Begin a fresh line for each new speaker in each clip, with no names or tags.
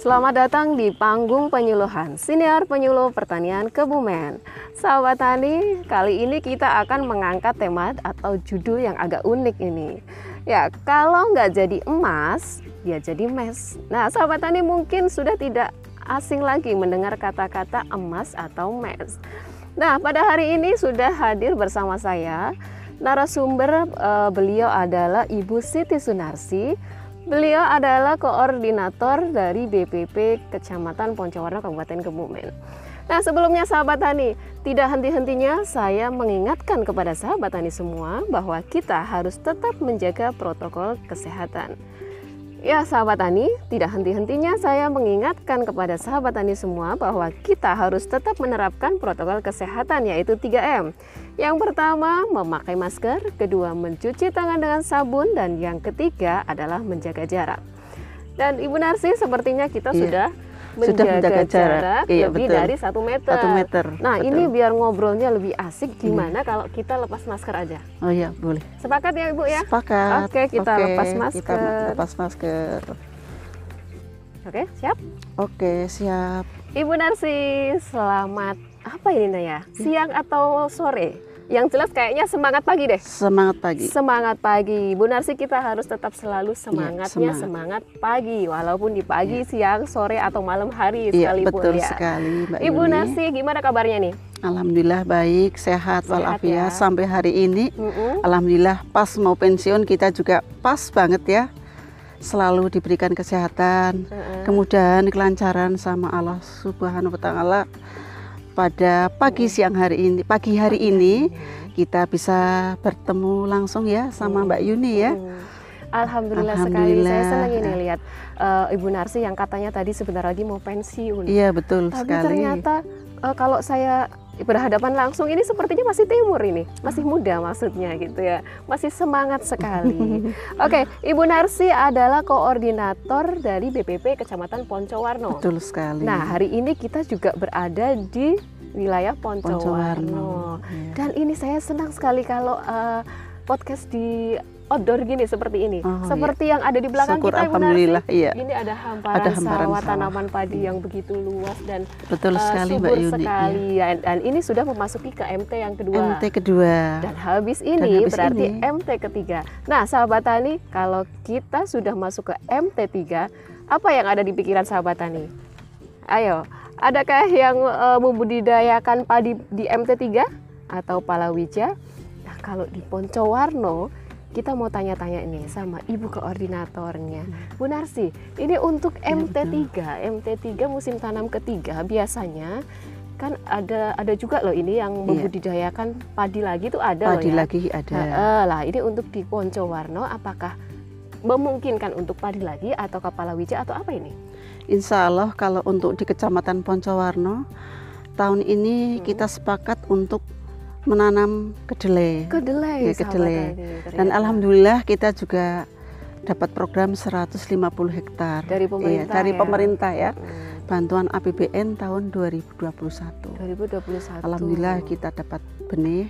Selamat datang di panggung penyuluhan Siniar Penyuluh Pertanian Kebumen. Sahabat Tani, kali ini kita akan mengangkat tema atau judul yang agak unik ini. Ya, kalau nggak jadi emas, ya jadi mes. Nah, sahabat Tani mungkin sudah tidak asing lagi mendengar kata-kata emas atau mes. Nah, pada hari ini sudah hadir bersama saya narasumber uh, beliau adalah Ibu Siti Sunarsi Beliau adalah koordinator dari BPP Kecamatan Poncowarno Kabupaten Kebumen. Nah sebelumnya sahabat tani, tidak henti-hentinya saya mengingatkan kepada sahabat tani semua bahwa kita harus tetap menjaga protokol kesehatan. Ya sahabat tani, tidak henti-hentinya saya mengingatkan kepada sahabat tani semua bahwa kita harus tetap menerapkan protokol kesehatan yaitu 3M. Yang pertama, memakai masker, kedua, mencuci tangan dengan sabun, dan yang ketiga adalah menjaga jarak. Dan Ibu Narsi sepertinya kita iya. sudah menjaga, sudah menjaga jarak, jarak iya, lebih betul. dari satu meter.
Satu meter.
Nah betul. ini biar ngobrolnya lebih asik. Gimana hmm. kalau kita lepas masker aja?
Oh iya boleh.
Sepakat ya ibu ya?
Sepakat.
Oke kita Oke, lepas masker.
Kita lepas masker.
Oke siap?
Oke siap.
Ibu Narsi selamat apa ini Naya? Siang atau sore? Yang jelas kayaknya semangat pagi deh.
Semangat pagi.
Semangat pagi. Bu Narsi kita harus tetap selalu semangatnya ya, semangat. semangat pagi walaupun di pagi, ya. siang, sore atau malam hari
ya,
sekalipun
betul ya. sekali Mbak
Ibu Yuni. Narsi gimana kabarnya nih?
Alhamdulillah baik, sehat, sehat walafiat ya. sampai hari ini. Mm -hmm. Alhamdulillah pas mau pensiun kita juga pas banget ya selalu diberikan kesehatan, uh -uh. kemudahan, kelancaran sama Allah Subhanahu wa taala pada pagi siang hari ini, pagi hari ini kita bisa bertemu langsung ya sama Mbak Yuni ya.
Alhamdulillah, Alhamdulillah sekali. Saya senang ini lihat uh, Ibu Narsi yang katanya tadi sebentar lagi mau pensiun.
Iya betul
Tapi
sekali.
ternyata uh, kalau saya berhadapan langsung ini sepertinya masih timur ini, masih muda maksudnya gitu ya, masih semangat sekali. Oke, Ibu Narsi adalah koordinator dari BPP Kecamatan Poncowarno.
Betul sekali.
Nah, hari ini kita juga berada di wilayah Poncowarno. Poncowarno. Dan ini saya senang sekali kalau uh, podcast di outdoor gini seperti ini. Oh, seperti iya. yang ada di belakang
Syukur,
kita
Alhamdulillah, iya.
Ini ada hamparan, ada hamparan sawah, tanaman padi yang begitu luas dan
betul uh, sekali
subur
Mbak Yuni.
sekali. Iya. Dan, dan ini sudah memasuki ke MT yang kedua.
MT kedua.
Dan habis ini dan habis berarti ini. MT ketiga. Nah, sahabat tani, kalau kita sudah masuk ke MT 3, apa yang ada di pikiran sahabat tani? Ayo, adakah yang uh, membudidayakan padi di MT 3 atau palawija? Nah, kalau di Poncowarno kita mau tanya-tanya ini sama ibu koordinatornya hmm. Bu Narsi ini untuk MT3 MT3 musim tanam ketiga biasanya kan ada ada juga loh ini yang iya. membudidayakan padi lagi itu ada
padi
loh ya.
lagi ada
nah, lah ini untuk di Poncowarno apakah memungkinkan untuk padi lagi atau kepala wija atau apa ini
Insya Allah kalau untuk di Kecamatan Poncowarno tahun ini hmm. kita sepakat untuk menanam kedelai.
Kedelai,
ya, kedelai. Dan alhamdulillah kita juga dapat program 150 hektar
dari iya, pemerintah.
Ya, dari
ya.
pemerintah ya. Hmm. Bantuan APBN tahun 2021.
2021.
Alhamdulillah kita dapat benih,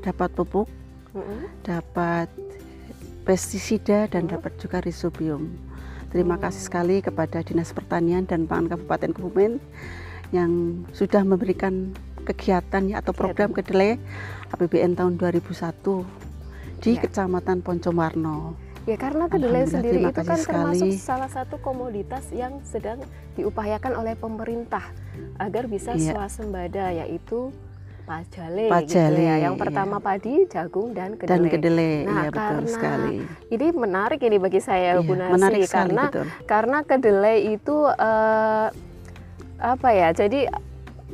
dapat pupuk, hmm. dapat pestisida dan hmm. dapat juga rhizobium. Terima hmm. kasih sekali kepada Dinas Pertanian dan Pangan Kabupaten Kebumen yang sudah memberikan kegiatan ya atau program kedelai APBN tahun 2001 di ya. Kecamatan Poncomarno.
Ya karena kedelai sendiri itu kan sekali. termasuk salah satu komoditas yang sedang diupayakan oleh pemerintah agar bisa ya. swasembada yaitu pajale, pajale gitu ya. Yang pertama ya. padi, jagung dan kedelai.
Dan kedelai,
nah,
ya, betul sekali.
Ini menarik ini bagi saya ya, Bu Nasri karena betul. karena kedelai itu uh, apa ya? Jadi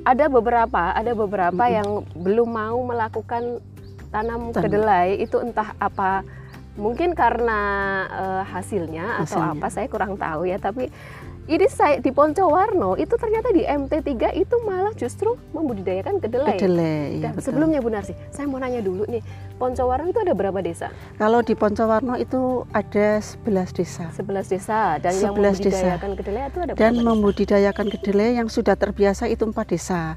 ada beberapa ada beberapa -hmm. yang belum mau melakukan tanam Tanam. kedelai itu entah apa mungkin karena uh, hasilnya, hasilnya atau apa saya kurang tahu ya tapi ini saya di Poncowarno itu ternyata di MT3 itu malah justru membudidayakan kedelai.
Kedelai.
Ya, betul. sebelumnya Bu Narsi, saya mau nanya dulu nih, Poncowarno itu ada berapa desa?
Kalau di Poncowarno itu ada 11 desa.
11 desa dan 11 yang membudidayakan desa. kedelai itu ada berapa
Dan
desa?
membudidayakan kedelai yang sudah terbiasa itu empat desa.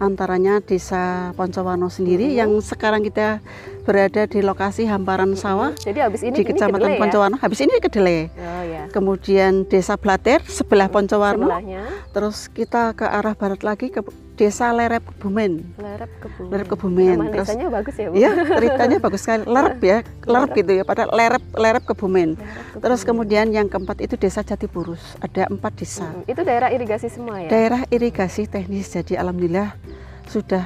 Hmm. Antaranya Desa Poncowarno sendiri yang sekarang kita berada di lokasi hamparan sawah.
Jadi habis ini
di Kecamatan
ya?
Poncowarno. Habis ini Kedele.
Oh ya.
Kemudian Desa Blater sebelah Poncowarno.
Sebelahnya.
Terus kita ke arah barat lagi ke Desa Lerep Kebumen.
Lerep Kebumen.
Lerep Kebumen.
Nama
Terus,
desanya bagus ya, Bu?
Iya, ceritanya bagus sekali. Lerep ya, lerep gitu ya. Padahal Lerep Lerep Kebumen.
Lerep
Terus kemudian yang keempat itu Desa Jatipurus. Ada empat desa.
Hmm, itu daerah irigasi semua ya?
Daerah irigasi teknis. Jadi alhamdulillah sudah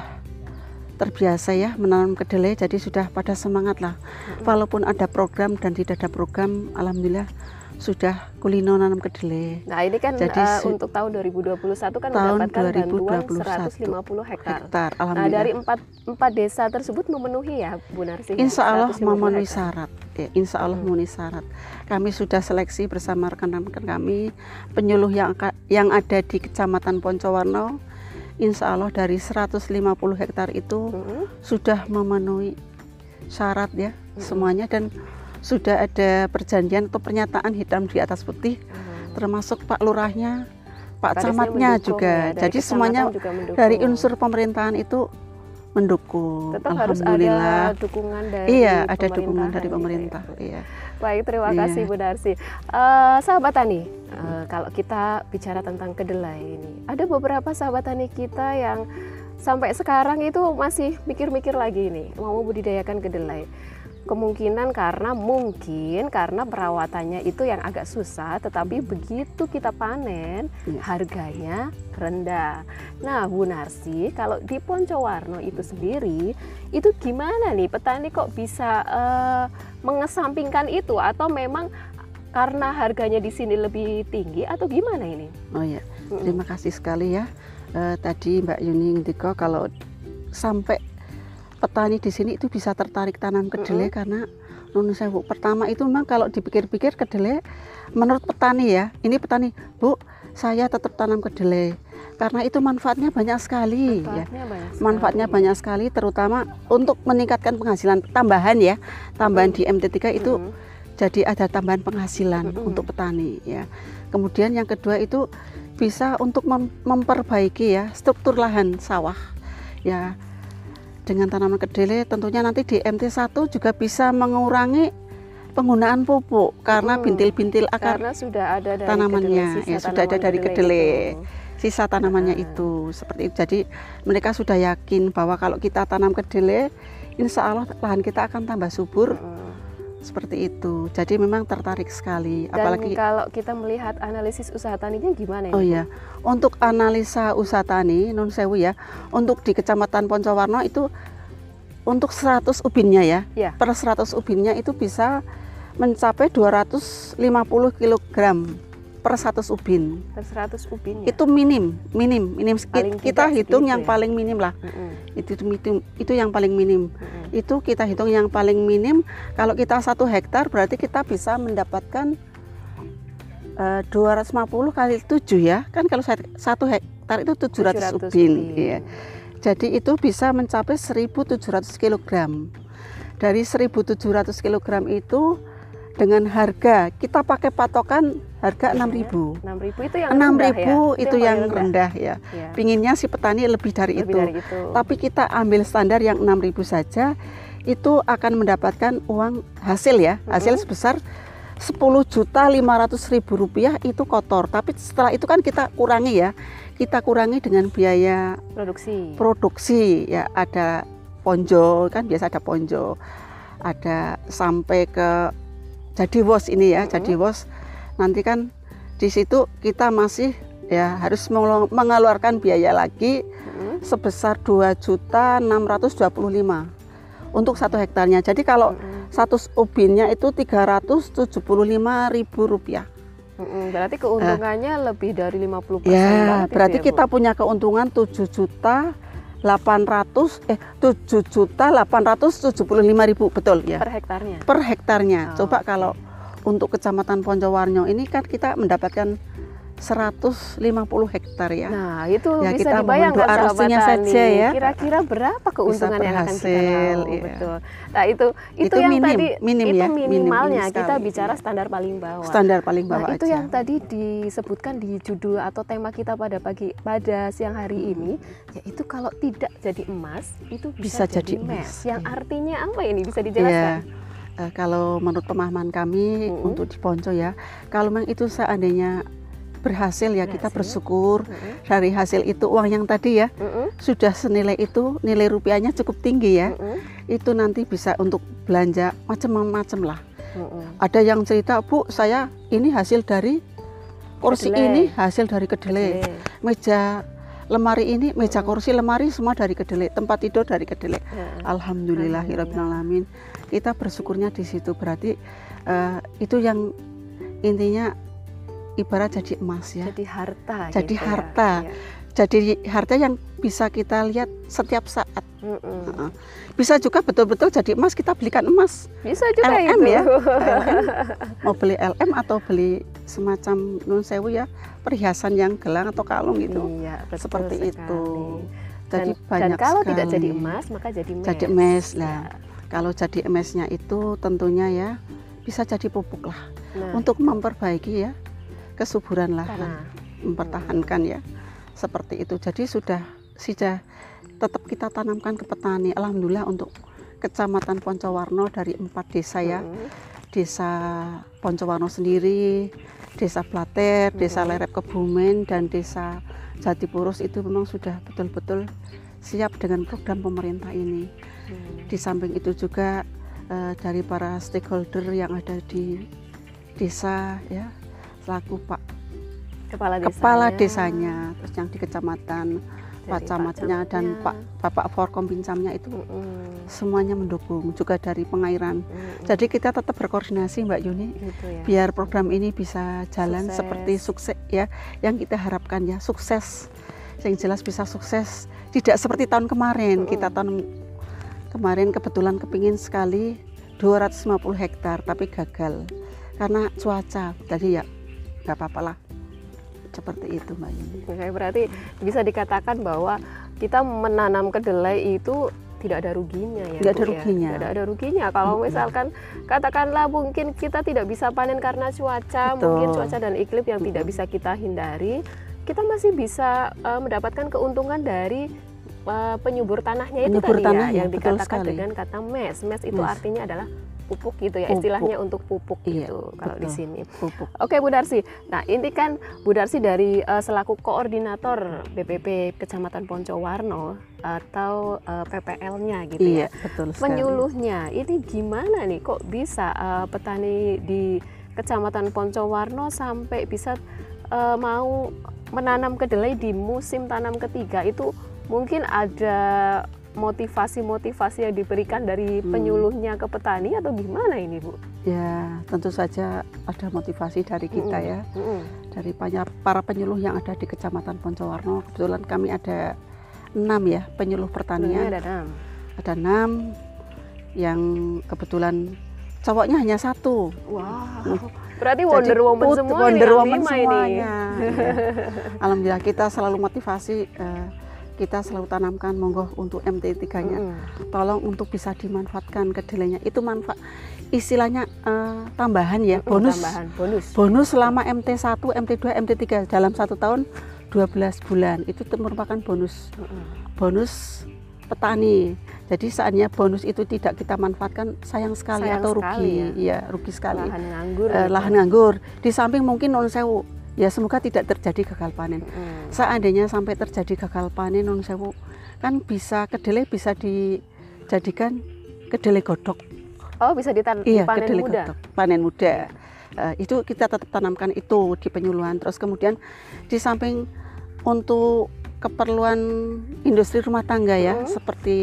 terbiasa ya menanam kedelai. Jadi sudah pada semangat lah. Walaupun ada program dan tidak ada program, alhamdulillah sudah kulino nanam kedelai.
Nah ini kan
Jadi su-
untuk tahun 2021 kan
Tahun
mendapatkan bantuan
2021
150 hektar.
Hektar,
Nah dari empat, empat desa tersebut memenuhi ya Bu Narsi?
Insya Allah
150
memenuhi syarat. Ya, insya Allah
Hmm.
memenuhi syarat. Kami sudah seleksi bersama rekan-rekan kami penyuluh yang yang ada di Kecamatan Poncowarno. Insya Allah dari 150 hektar itu
Mm-mm.
sudah memenuhi syarat ya
Hmm.
semuanya dan sudah ada perjanjian atau pernyataan hitam di atas putih
Hmm.
termasuk Pak Lurahnya, Pak Camatnya
mendukung
juga.
ya,
Jadi semuanya
juga mendukung.
dari unsur pemerintahan itu mendukung.
tetap harus ada dukungan dari
Iya, ada dukungan dari
gitu ya,
pemerintah.
Bu.
Iya.
Baik, terima
Iya.
kasih Bu Darsi. Eh, sahabat tani, eh, kalau kita bicara tentang kedelai ini, ada beberapa sahabat tani kita yang sampai sekarang itu masih mikir-mikir lagi nih mau membudidayakan kedelai. Kemungkinan karena mungkin karena perawatannya itu yang agak susah, tetapi begitu kita panen
Iya.
harganya rendah. Nah, Bu Narsi, kalau di Poncowarno itu sendiri, itu gimana nih petani kok bisa eh, mengesampingkan itu atau memang karena harganya di sini lebih tinggi atau gimana ini?
Oh ya, terima kasih sekali ya. Eh, tadi Mbak Yuni Ndiko kalau sampai petani di sini itu bisa tertarik tanam kedelai karena Nun Sewu. Pertama itu memang kalau dipikir-pikir kedelai menurut petani ya, ini petani, Bu, saya tetap tanam kedelai karena itu manfaatnya banyak sekali ya.
Manfaatnya banyak sekali.
Manfaatnya banyak sekali terutama untuk meningkatkan penghasilan tambahan ya. Tambahan di MT3 itu
Mm-mm.
jadi ada tambahan penghasilan
Mm-mm.
untuk petani ya. Kemudian yang kedua itu bisa untuk mem- memperbaiki ya struktur lahan sawah ya. Dengan tanaman kedelai tentunya nanti di MT1 juga bisa mengurangi penggunaan pupuk karena bintil-bintil akar
karena sudah ada dari
tanamannya,
kedelai,
ya, sudah ada dari kedelai.
itu.
sisa tanamannya
Ah.
itu seperti itu. Jadi mereka sudah yakin bahwa kalau kita tanam kedelai insya Allah lahan kita akan tambah subur
Mm-mm.
Seperti itu. Jadi memang tertarik sekali
Dan
apalagi
kalau kita melihat analisis usaha taninya gimana
Oh
ini?
iya, untuk analisa usaha tani non sewu ya, untuk di Kecamatan Poncowarno itu untuk 100 ubinnya ya,
Ya.
per 100 ubinnya itu bisa mencapai 250 kg per 100 ubin.
Per 100 ubin ya?
Itu minim, minim, minim.
Paling
kita hitung yang
ya?
paling minim lah.
Mm-mm.
Itu itu itu yang paling minim.
Mm-mm.
Itu kita hitung yang paling minim. Kalau kita satu hektar berarti kita bisa mendapatkan eh, 250 kali 7 ya. Kan kalau sat- satu hektar itu 700,
700
ubin.
Ubin.
Jadi itu bisa mencapai 1700 kg. Dari 1700 kg itu dengan harga kita pakai patokan harga 6000.
6.000 itu yang
6000
rendah ya?
itu yang rendah ya.
Ya.
Pinginnya si petani lebih dari
Lebih
itu.
dari itu.
Tapi kita ambil standar yang 6000 saja itu akan mendapatkan uang hasil ya. Hasil sebesar 10 juta 500 ribu rupiah itu kotor. Tapi setelah itu kan kita kurangi ya. Kita kurangi dengan biaya
produksi.
produksi ya ada ponjo kan biasa ada ponjo ada sampai ke jadi wos ini ya
Mm-mm.
jadi wos nanti kan di situ kita masih ya harus mengelu- mengeluarkan biaya lagi
Mm-mm.
sebesar 2 juta 625 untuk satu hektarnya jadi kalau
Mm-mm.
satu ubinnya itu 375 ribu rupiah
Mm-mm. Berarti keuntungannya lebih dari 50%
Ya,
banget itu
berarti
ya, Bu?
kita punya keuntungan 7 juta 800 eh 7 juta 875 ribu betul ya
per hektarnya.
per hektarnya.
Oh,
Coba
oke.
kalau untuk kecamatan Poncowarno ini kan kita mendapatkan 150 hektar ya.
Nah, itu
ya,
bisa
kita
dibayangkan sahabat
saja ya.
Kira-kira berapa keuntungan yang akan kita
iya.
betul. Nah, itu itu,
itu
yang
minim,
tadi
minim
itu
ya,
minimalnya
minim, minim
kita bicara
iya.
standar paling bawah.
Standar paling bawah
Nah, itu
aja.
yang tadi disebutkan di judul atau tema kita pada pagi pada siang hari
Hmm.
ini, yaitu kalau tidak jadi emas, itu
Bisa
bisa,
jadi
jadi
emas.
Yang
iya.
artinya apa ini? Bisa
Iya.
dijelaskan?
Eh, kalau menurut pemahaman kami
Mm-mm.
untuk di Ponco ya, kalau memang itu seandainya berhasil ya kita bersyukur dari hasil itu. Uang yang tadi ya sudah senilai itu nilai rupiahnya cukup tinggi ya. Itu nanti bisa untuk belanja macam-macam lah. Ada yang cerita bu saya ini hasil dari kursi
Kedelai.
ini hasil dari kedelai. Meja lemari ini meja kursi lemari semua dari kedelai tempat tidur dari kedelai.
Heeh.
Alhamdulillahirobbilalamin kita bersyukurnya di situ. Berarti eh, itu yang intinya ibarat jadi emas ya
Jadi harta.
Jadi
gitu ya.
harta.
Iya.
jadi harta yang bisa kita lihat setiap saat
Mm-mm.
Heeh. bisa juga betul-betul jadi emas kita belikan emas
Bisa juga
LM
itu.
ya. LM. mau beli LM atau beli semacam nun sewu ya perhiasan yang gelang atau kalung gitu
Iya, betul
Seperti
sekali.
itu.
Dan,
jadi
dan
banyak
kalau
sekali.
tidak jadi emas, maka jadi mes.
Jadi
Ya.
lah. kalau jadi emasnya itu tentunya ya bisa jadi pupuk lah
Nah,
untuk memperbaiki ya kesuburan lahan
tanah.
mempertahankan ya seperti itu jadi sudah sudah tetap kita tanamkan ke petani alhamdulillah untuk kecamatan Poncowarno dari empat desa ya
Mm-mm.
desa Poncowarno sendiri desa Blater desa
Mhm.
Lerep Kebumen dan desa Jatipurus itu memang sudah betul-betul siap dengan program pemerintah ini
Hmm.
di samping itu juga eh, dari para stakeholder yang ada di desa ya selaku Pak
Kepala desanya.
kepala desanya terus yang di kecamatan
jadi
Pak Camatnya dan. Pak Bapak Forkombinsamnya itu
Mm-mm.
semuanya mendukung juga dari pengairan
Mm-mm.
jadi kita tetap berkoordinasi Mbak Yuni
gitu ya.
biar program ini bisa jalan
Sukses.
seperti sukses ya yang kita harapkan ya sukses yang jelas bisa sukses tidak seperti tahun kemarin
Mm-mm.
kita tahun kemarin kebetulan kepingin sekali 250 hektar tapi gagal karena cuaca jadi ya nggak apa-apa lah seperti itu Mbak Yuni
Oke, berarti bisa dikatakan bahwa kita menanam kedelai itu tidak ada ruginya ya.
Tidak ada
ya?
ruginya.
Tidak ada ruginya. Kalau misalkan katakanlah mungkin kita tidak bisa panen karena cuaca,
Betul.
mungkin cuaca dan iklim yang tidak bisa kita hindari, kita masih bisa eh, mendapatkan keuntungan dari eh, penyubur tanahnya itu
Penyubur
tadi
tanahnya,
ya, yang
betul
dikatakan
sekali.
dengan kata mes. Mes itu
Mes.
artinya adalah pupuk gitu ya,
Pupuk.
istilahnya untuk pupuk
Iya,
gitu kalau di sini.
pupuk
Oke Bu Darsi, nah ini kan Bu Darsi dari eh, selaku koordinator BPP Kecamatan Poncowarno atau eh, PPL-nya gitu
iya
ya.
betul sekali
Penyuluhnya ini gimana nih kok bisa eh, petani di Kecamatan Poncowarno sampai bisa eh, mau menanam kedelai di musim tanam ketiga itu mungkin ada motivasi-motivasi yang diberikan dari
Hmm.
penyuluhnya ke petani atau gimana ini Bu?
ya tentu saja ada motivasi dari kita
Mm-mm.
ya
Mm-mm.
dari banyak para penyuluh yang ada di Kecamatan Poncowarno. Kebetulan kami ada enam ya penyuluh pertanian,
ada enam.
ada enam yang kebetulan cowoknya hanya satu.
Wow. Berarti
Jadi
Wonder Woman
put-
semua
Wonder
ini,
Woman
lima ini.
semuanya. Iya. Alhamdulillah kita selalu motivasi, eh, kita selalu tanamkan monggo untuk MT3-nya.
Mm-mm.
Tolong untuk bisa dimanfaatkan kedelainya. Itu manfaat istilahnya eh, tambahan ya,
Mm-mm,
bonus.
Tambahan, bonus.
bonus selama MT1, MT2, MT3 dalam satu tahun 12 bulan itu merupakan bonus
Mm-mm.
bonus petani. Jadi saatnya bonus itu tidak kita manfaatkan sayang sekali
Sayang
atau
sekali
rugi,
ya.
Iya, rugi sekali.
Lahan nganggur.
Eh,
gitu.
lahan nganggur. Di samping mungkin non sewu, ya semoga tidak terjadi gagal panen.
Mm-mm.
Seandainya sampai terjadi gagal panen non sewu, kan bisa kedelai bisa dijadikan kedelai godok.
Oh bisa ditan
Iya,
panen
kedelai
muda.
godok, panen muda. Eh, itu kita tetap tanamkan itu di penyuluhan. Terus kemudian di samping untuk keperluan industri rumah tangga ya,
Mhm.
seperti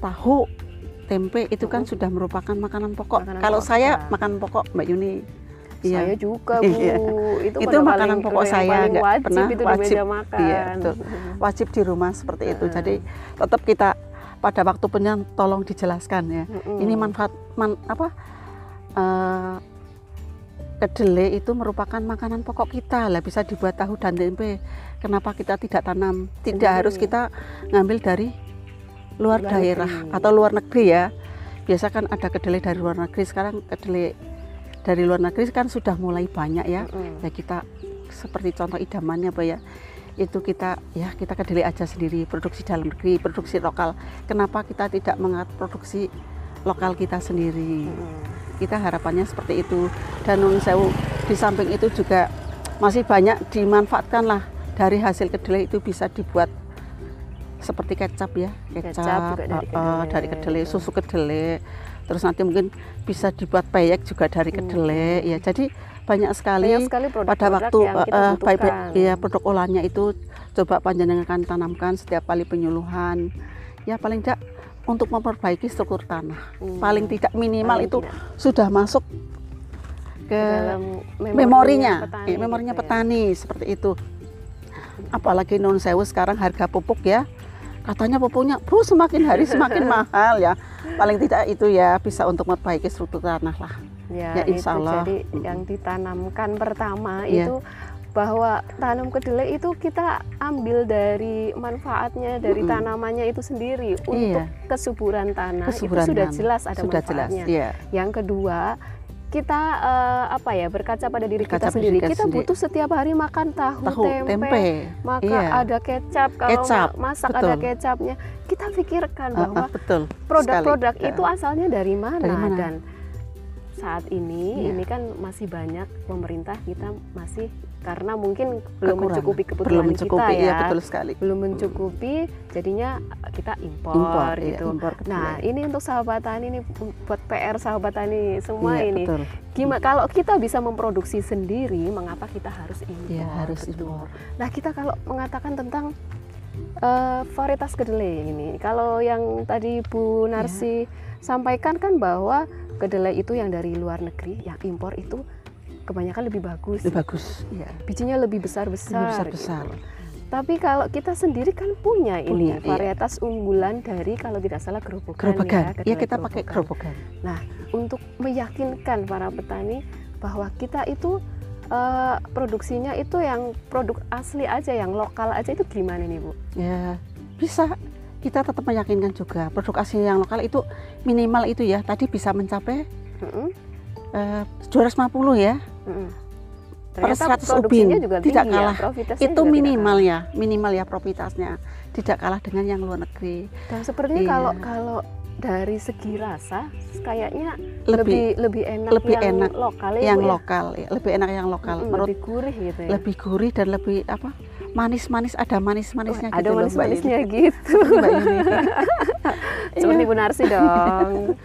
tahu, tempe itu kan
Mhm.
sudah merupakan makanan pokok.
Makanan
Kalau
pokok
saya
kita.
makanan pokok, Mbak Yuni.
Saya
Iya.
juga bu.
Iya.
Itu,
Itu makanan
paling-
pokok saya, nggak pernah
itu
wajib.
di makan.
Iya, betul. Wajib di rumah seperti itu.
Heeh.
Jadi tetap kita pada waktu penyan tolong dijelaskan ya.
Mm-mm.
Ini manfaat man, apa? eh, kedelai itu merupakan makanan pokok kita lah bisa dibuat tahu dan tempe kenapa kita tidak tanam tidak harus kita ngambil dari luar, luar daerah negeri. atau luar negeri ya biasa kan ada kedelai dari luar negeri sekarang kedelai dari luar negeri kan sudah mulai banyak ya. Mm-hmm. ya kita seperti contoh idamannya Pak ya. Itu kita ya kita kedelai aja sendiri produksi dalam negeri produksi lokal. Kenapa kita tidak mengatakan produksi lokal kita sendiri? Mm-hmm kita harapannya seperti itu. Dan Nun Sewu di samping itu juga masih banyak dimanfaatkan lah. Dari hasil kedelai itu bisa dibuat seperti kecap ya. Kecap, kecap dari, kedelai. Uh, dari kedelai susu kedelai terus nanti mungkin bisa dibuat peyek juga dari kedelai hmm. ya jadi banyak sekali, banyak sekali produk pada waktu uh, baik ya produk olahannya itu coba panjenengan tanamkan setiap kali penyuluhan ya paling tidak untuk memperbaiki struktur tanah. Hmm. Paling tidak minimal Paling itu tidak. sudah masuk ke dalam memorinya, petani, eh, memorinya gitu ya. petani seperti itu. Apalagi non sewu sekarang harga pupuk ya, katanya pupuknya bro semakin hari semakin mahal ya. Paling tidak itu ya bisa untuk memperbaiki struktur tanah lah.
Ya, ya insya Allah. Jadi yang ditanamkan pertama ya. itu bahwa tanam kedelai itu kita ambil dari manfaatnya dari hmm. tanamannya itu sendiri iya. untuk kesuburan tanah kesuburan itu sudah tanah. jelas ada sudah manfaatnya. Jelas, iya. Yang kedua kita uh, apa ya berkaca pada diri berkaca kita sendiri. Kita sendiri. butuh setiap hari makan tahu, tahu tempe, tempe, maka iya. ada kecap kalau kecap, masak betul. ada kecapnya. Kita pikirkan bahwa produk-produk uh, uh, itu asalnya dari mana, dari mana? dan saat ini yeah. ini kan masih banyak pemerintah kita masih karena mungkin belum mencukupi kebutuhan belum mencukupi, kita ya,
ya betul sekali
belum mencukupi jadinya kita impor, impor iya, gitu. Ya, impor nah ini untuk sahabat tani ini buat PR sahabat tani semua ya, ini. Betul. Gimana kalau kita bisa memproduksi sendiri, mengapa kita harus impor?
Ya, harus impor.
Nah kita kalau mengatakan tentang uh, varietas kedelai ini, kalau yang tadi Bu Narsi ya. sampaikan kan bahwa kedelai itu yang dari luar negeri, yang impor itu kebanyakan lebih bagus.
Lebih bagus.
Ya, bijinya lebih besar-besar.
besar-besar.
Gitu. Tapi kalau kita sendiri kan punya ini punya, iya. varietas iya. unggulan dari kalau tidak salah gerobogan,
gerobogan. ya. Iya kita pakai gerobogan.
Nah, untuk meyakinkan para petani bahwa kita itu uh, produksinya itu yang produk asli aja, yang lokal aja itu gimana nih Bu?
Ya bisa kita tetap meyakinkan juga produk asli yang lokal itu minimal itu ya tadi bisa mencapai mm -hmm. uh, 250 ya mm -hmm. per 100 ubin juga tidak ya, kalah. ya, itu minimal ya minimal ya profitasnya. Tidak kalah dengan yang luar negeri.
Dan sepertinya iya. kalau kalau dari segi rasa kayaknya lebih lebih enak
lebih
yang
enak
lokal
ya, yang ya? lokal ya. Lebih enak yang lokal.
Mm, lebih gurih gitu ya.
lebih gurih dan lebih apa? Manis-manis ada manis-manisnya
oh, gitu ada manis-manisnya gitu seperti Bu Narsi dong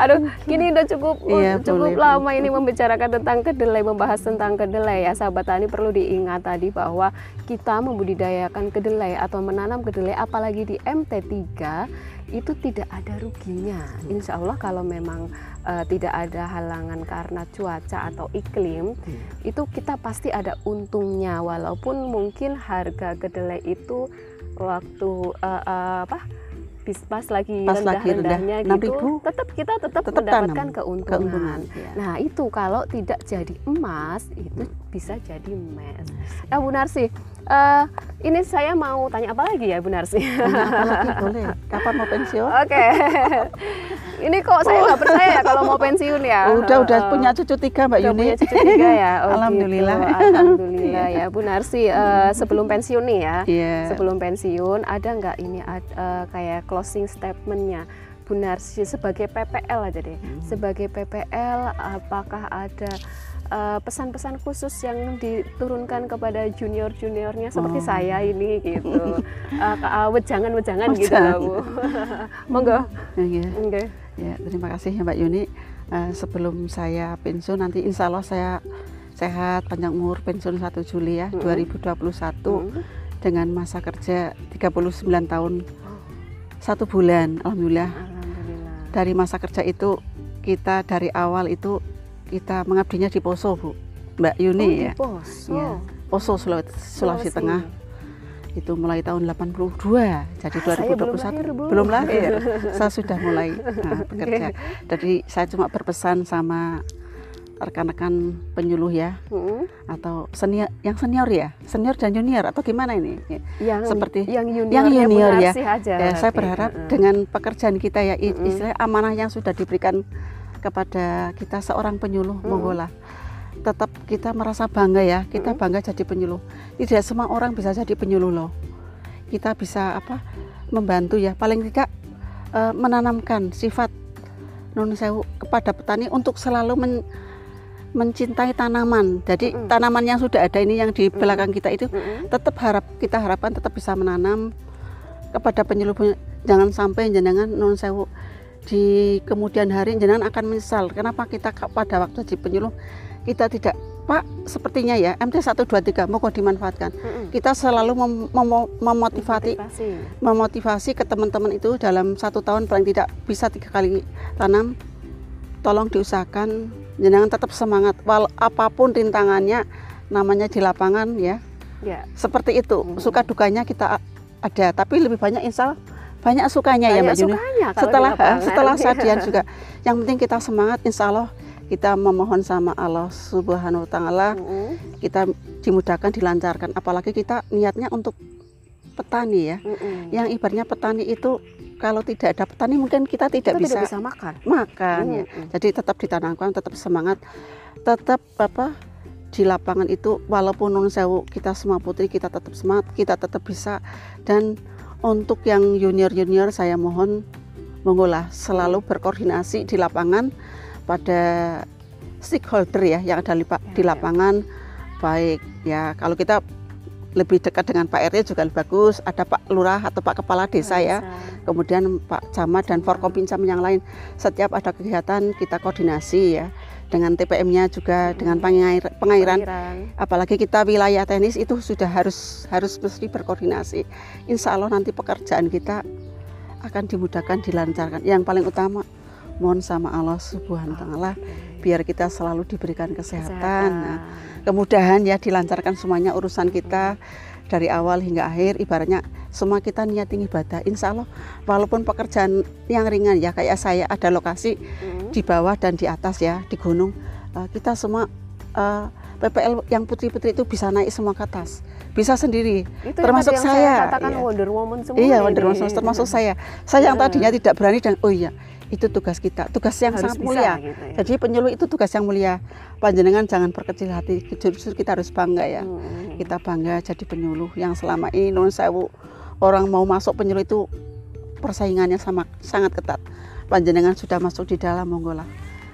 aduh kini udah cukup iya, cukup boleh. lama ini membicarakan tentang kedelai membahas tentang kedelai ya sahabat tani perlu diingat tadi bahwa kita membudidayakan kedelai atau menanam kedelai apalagi di MT3 itu tidak ada ruginya. Insya Allah kalau memang uh, tidak ada halangan karena cuaca atau iklim, hmm. itu kita pasti ada untungnya. Walaupun mungkin harga kedelai itu waktu uh, uh, apa pas lagi pas rendah-rendahnya rendah, gitu, tetap kita tetap, tetap mendapatkan tanam, keuntungan. keuntungan ya. Nah itu kalau tidak jadi emas itu hmm. bisa jadi emas. Nah Bu Narsi, uh, ini saya mau tanya apa lagi ya Bu Narsi?
boleh. Kapan mau pensiun?
Oke. Okay. ini kok saya nggak percaya ya kalau mau pensiun ya?
Udah udah punya cucu tiga Mbak Yuni.
Punya cucu tiga ya.
Oh, Alhamdulillah.
Gitu. Alhamdulillah ya Bu Narsi. Uh, sebelum pensiun nih ya. Yeah. Sebelum pensiun ada nggak ini uh, kayak closing statementnya? Bu Narsi sebagai PPL aja deh. Hmm. Sebagai PPL apakah ada Eh, pesan-pesan uh, khusus yang diturunkan kepada junior-juniornya seperti oh. saya ini gitu. uh, uh, wejangan-wejangan gitu Bu. Monggo.
Ya, okay. ya, terima kasih ya Mbak Yuni. Uh, sebelum saya pensiun nanti insya Allah saya sehat panjang umur pensiun 1 Juli ya mm -hmm. 2021 mm -hmm. dengan masa kerja 39 tahun satu bulan alhamdulillah. alhamdulillah dari masa kerja itu kita dari awal itu kita mengabdinya di Poso Bu. Mbak Yuni oh, ya.
Poso.
Ya. Poso Sulawesi, Sulawesi Tengah. Itu mulai tahun 82 jadi ah, 2021 belum lahir, Bu. belum lahir? Saya sudah mulai nah, bekerja. Jadi saya cuma berpesan sama rekan-rekan penyuluh ya. Hmm. atau senior yang senior ya? Senior dan junior atau gimana ini?
Yang
seperti
yang junior,
yang junior ya,
aja,
ya saya berharap dengan pekerjaan kita ya istilah amanah yang sudah diberikan kepada kita seorang penyuluh hmm. monggola tetap kita merasa bangga ya kita bangga jadi penyuluh tidak semua orang bisa jadi penyuluh loh kita bisa apa membantu ya paling tidak uh, menanamkan sifat non sewu kepada petani untuk selalu men, mencintai tanaman. Jadi mm. tanaman yang sudah ada ini yang di belakang kita itu mm. tetap harap kita harapkan tetap bisa menanam kepada penyuluh jangan sampai jenengan non sewu di kemudian hari jenengan akan menyesal kenapa kita pada waktu di penyuluh kita tidak Pak sepertinya ya MT 123 mau kok dimanfaatkan. Mm-hmm. Kita selalu mem mem memotivasi memotivasi ke teman-teman itu dalam satu tahun paling tidak bisa tiga kali tanam. Tolong diusahakan jenengan tetap semangat wal apa pun rintangannya namanya di lapangan ya. Yeah. Seperti itu. Mm-hmm. Suka dukanya kita ada tapi lebih banyak insya banyak sukanya ya, banyak ya Mbak Juni. Setelah setelah sadian juga. Yang penting kita semangat insya Allah kita memohon sama Allah Subhanahu wa taala mm-hmm. kita dimudahkan dilancarkan apalagi kita niatnya untuk petani ya. Mm-hmm. Yang ibaratnya petani itu kalau tidak ada petani mungkin kita tidak
kita
bisa,
tidak bisa makan.
Makan mm-hmm. ya. Jadi tetap ditanamkan, tetap semangat, tetap apa di lapangan itu walaupun non sewu kita semua putri kita tetap semangat, kita tetap bisa dan untuk yang junior-junior saya mohon mengolah selalu berkoordinasi di lapangan pada stakeholder ya yang ada di ya, lapangan. Baik ya kalau kita lebih dekat dengan Pak RT juga lebih bagus. Ada Pak Lurah atau Pak Kepala Desa ya. Kemudian Pak Camat dan Forkopincam yang lain. Setiap ada kegiatan kita koordinasi ya dengan TPM-nya juga dengan pengair, pengairan. pengairan. Apalagi kita wilayah teknis itu sudah harus harus mesti berkoordinasi. Insya Allah nanti pekerjaan kita akan dimudahkan dilancarkan. Yang paling utama mohon sama Allah Subhanahu wa taala biar kita selalu diberikan kesehatan. Nah, kemudahan ya dilancarkan semuanya urusan kita dari awal hingga akhir. Ibaratnya semua kita niatin ibadah. Insya Allah walaupun pekerjaan yang ringan ya kayak saya ada lokasi hmm. Di bawah dan di atas ya di gunung. Uh, kita semua uh, eh, PPL yang putri-putri itu bisa naik semua ke atas. Bisa sendiri.
Itu
termasuk
yang
saya,
saya katakan iya. Wonder Woman semua
iya Wonder Woman termasuk saya. Saya yang tadinya tidak berani dan oh iya itu tugas kita. Tugas yang harus sangat mulia. gitu ya. jadi penyuluh itu tugas yang mulia. Panjenengan jangan perkecil hati. Justru kita harus bangga ya. Hmm. kita bangga jadi penyuluh yang selama ini non sewu orang mau masuk penyuluh itu persaingannya sama sangat ketat panjenengan sudah masuk di dalam monggo lah.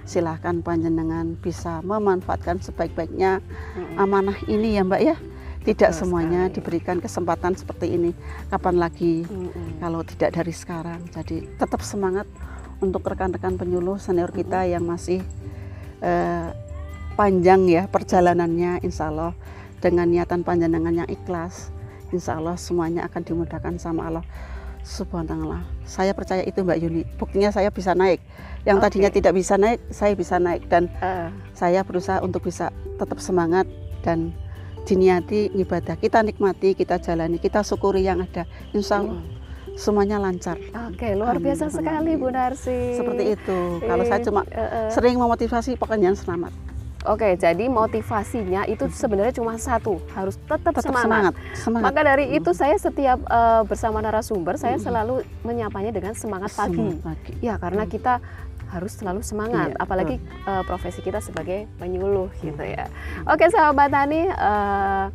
Silahkan panjenengan bisa memanfaatkan sebaik-baiknya hmm. amanah ini ya mbak ya. Tidak Betul semuanya sekali. diberikan kesempatan seperti ini. Kapan lagi? Hmm. kalau tidak dari sekarang. Jadi tetap semangat untuk rekan-rekan penyuluh senior kita yang masih uh, panjang ya perjalanannya insya Allah. Dengan niatan panjangan yang ikhlas insya Allah semuanya akan dimudahkan sama Allah subhanallah saya percaya itu Mbak Yuni buktinya saya bisa naik yang okay. tadinya tidak bisa naik saya bisa naik dan uh. saya berusaha untuk bisa tetap semangat dan diniati ibadah kita nikmati kita jalani kita syukuri yang ada insya Allah hmm semuanya lancar.
Oke, luar biasa Amin. sekali Bu Narsi.
Seperti itu. Kalau saya cuma uh, uh. sering memotivasi pokoknya selamat.
Oke, jadi motivasinya itu sebenarnya cuma satu, harus tetap, tetap semangat. semangat. semangat. Maka dari hmm. itu saya setiap uh, bersama narasumber saya hmm. selalu menyapanya dengan semangat pagi. Semangat pagi. Ya, karena hmm. kita harus selalu semangat, iya, apalagi uh, profesi kita sebagai penyuluh gitu ya. Oke, sahabat Tani, uh,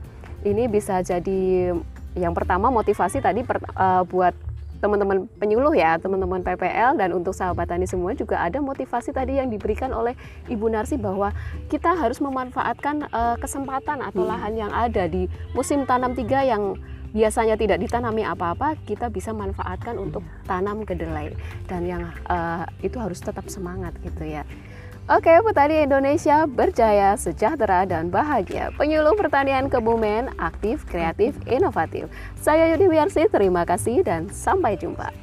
ini bisa jadi yang pertama motivasi tadi per, uh, buat teman-teman penyuluh ya, teman-teman PPL dan untuk sahabat tani semua juga ada motivasi tadi yang diberikan oleh Ibu Narsi bahwa kita harus memanfaatkan uh, kesempatan atau hmm. lahan yang ada di musim tanam tiga yang biasanya tidak ditanami apa-apa, kita bisa manfaatkan untuk tanam kedelai dan yang uh, itu harus tetap semangat gitu ya. Oke, petani Indonesia berjaya, sejahtera, dan bahagia. Penyuluh pertanian Kebumen, aktif, kreatif, inovatif. Saya Yudi Wiarsi, terima kasih dan sampai jumpa.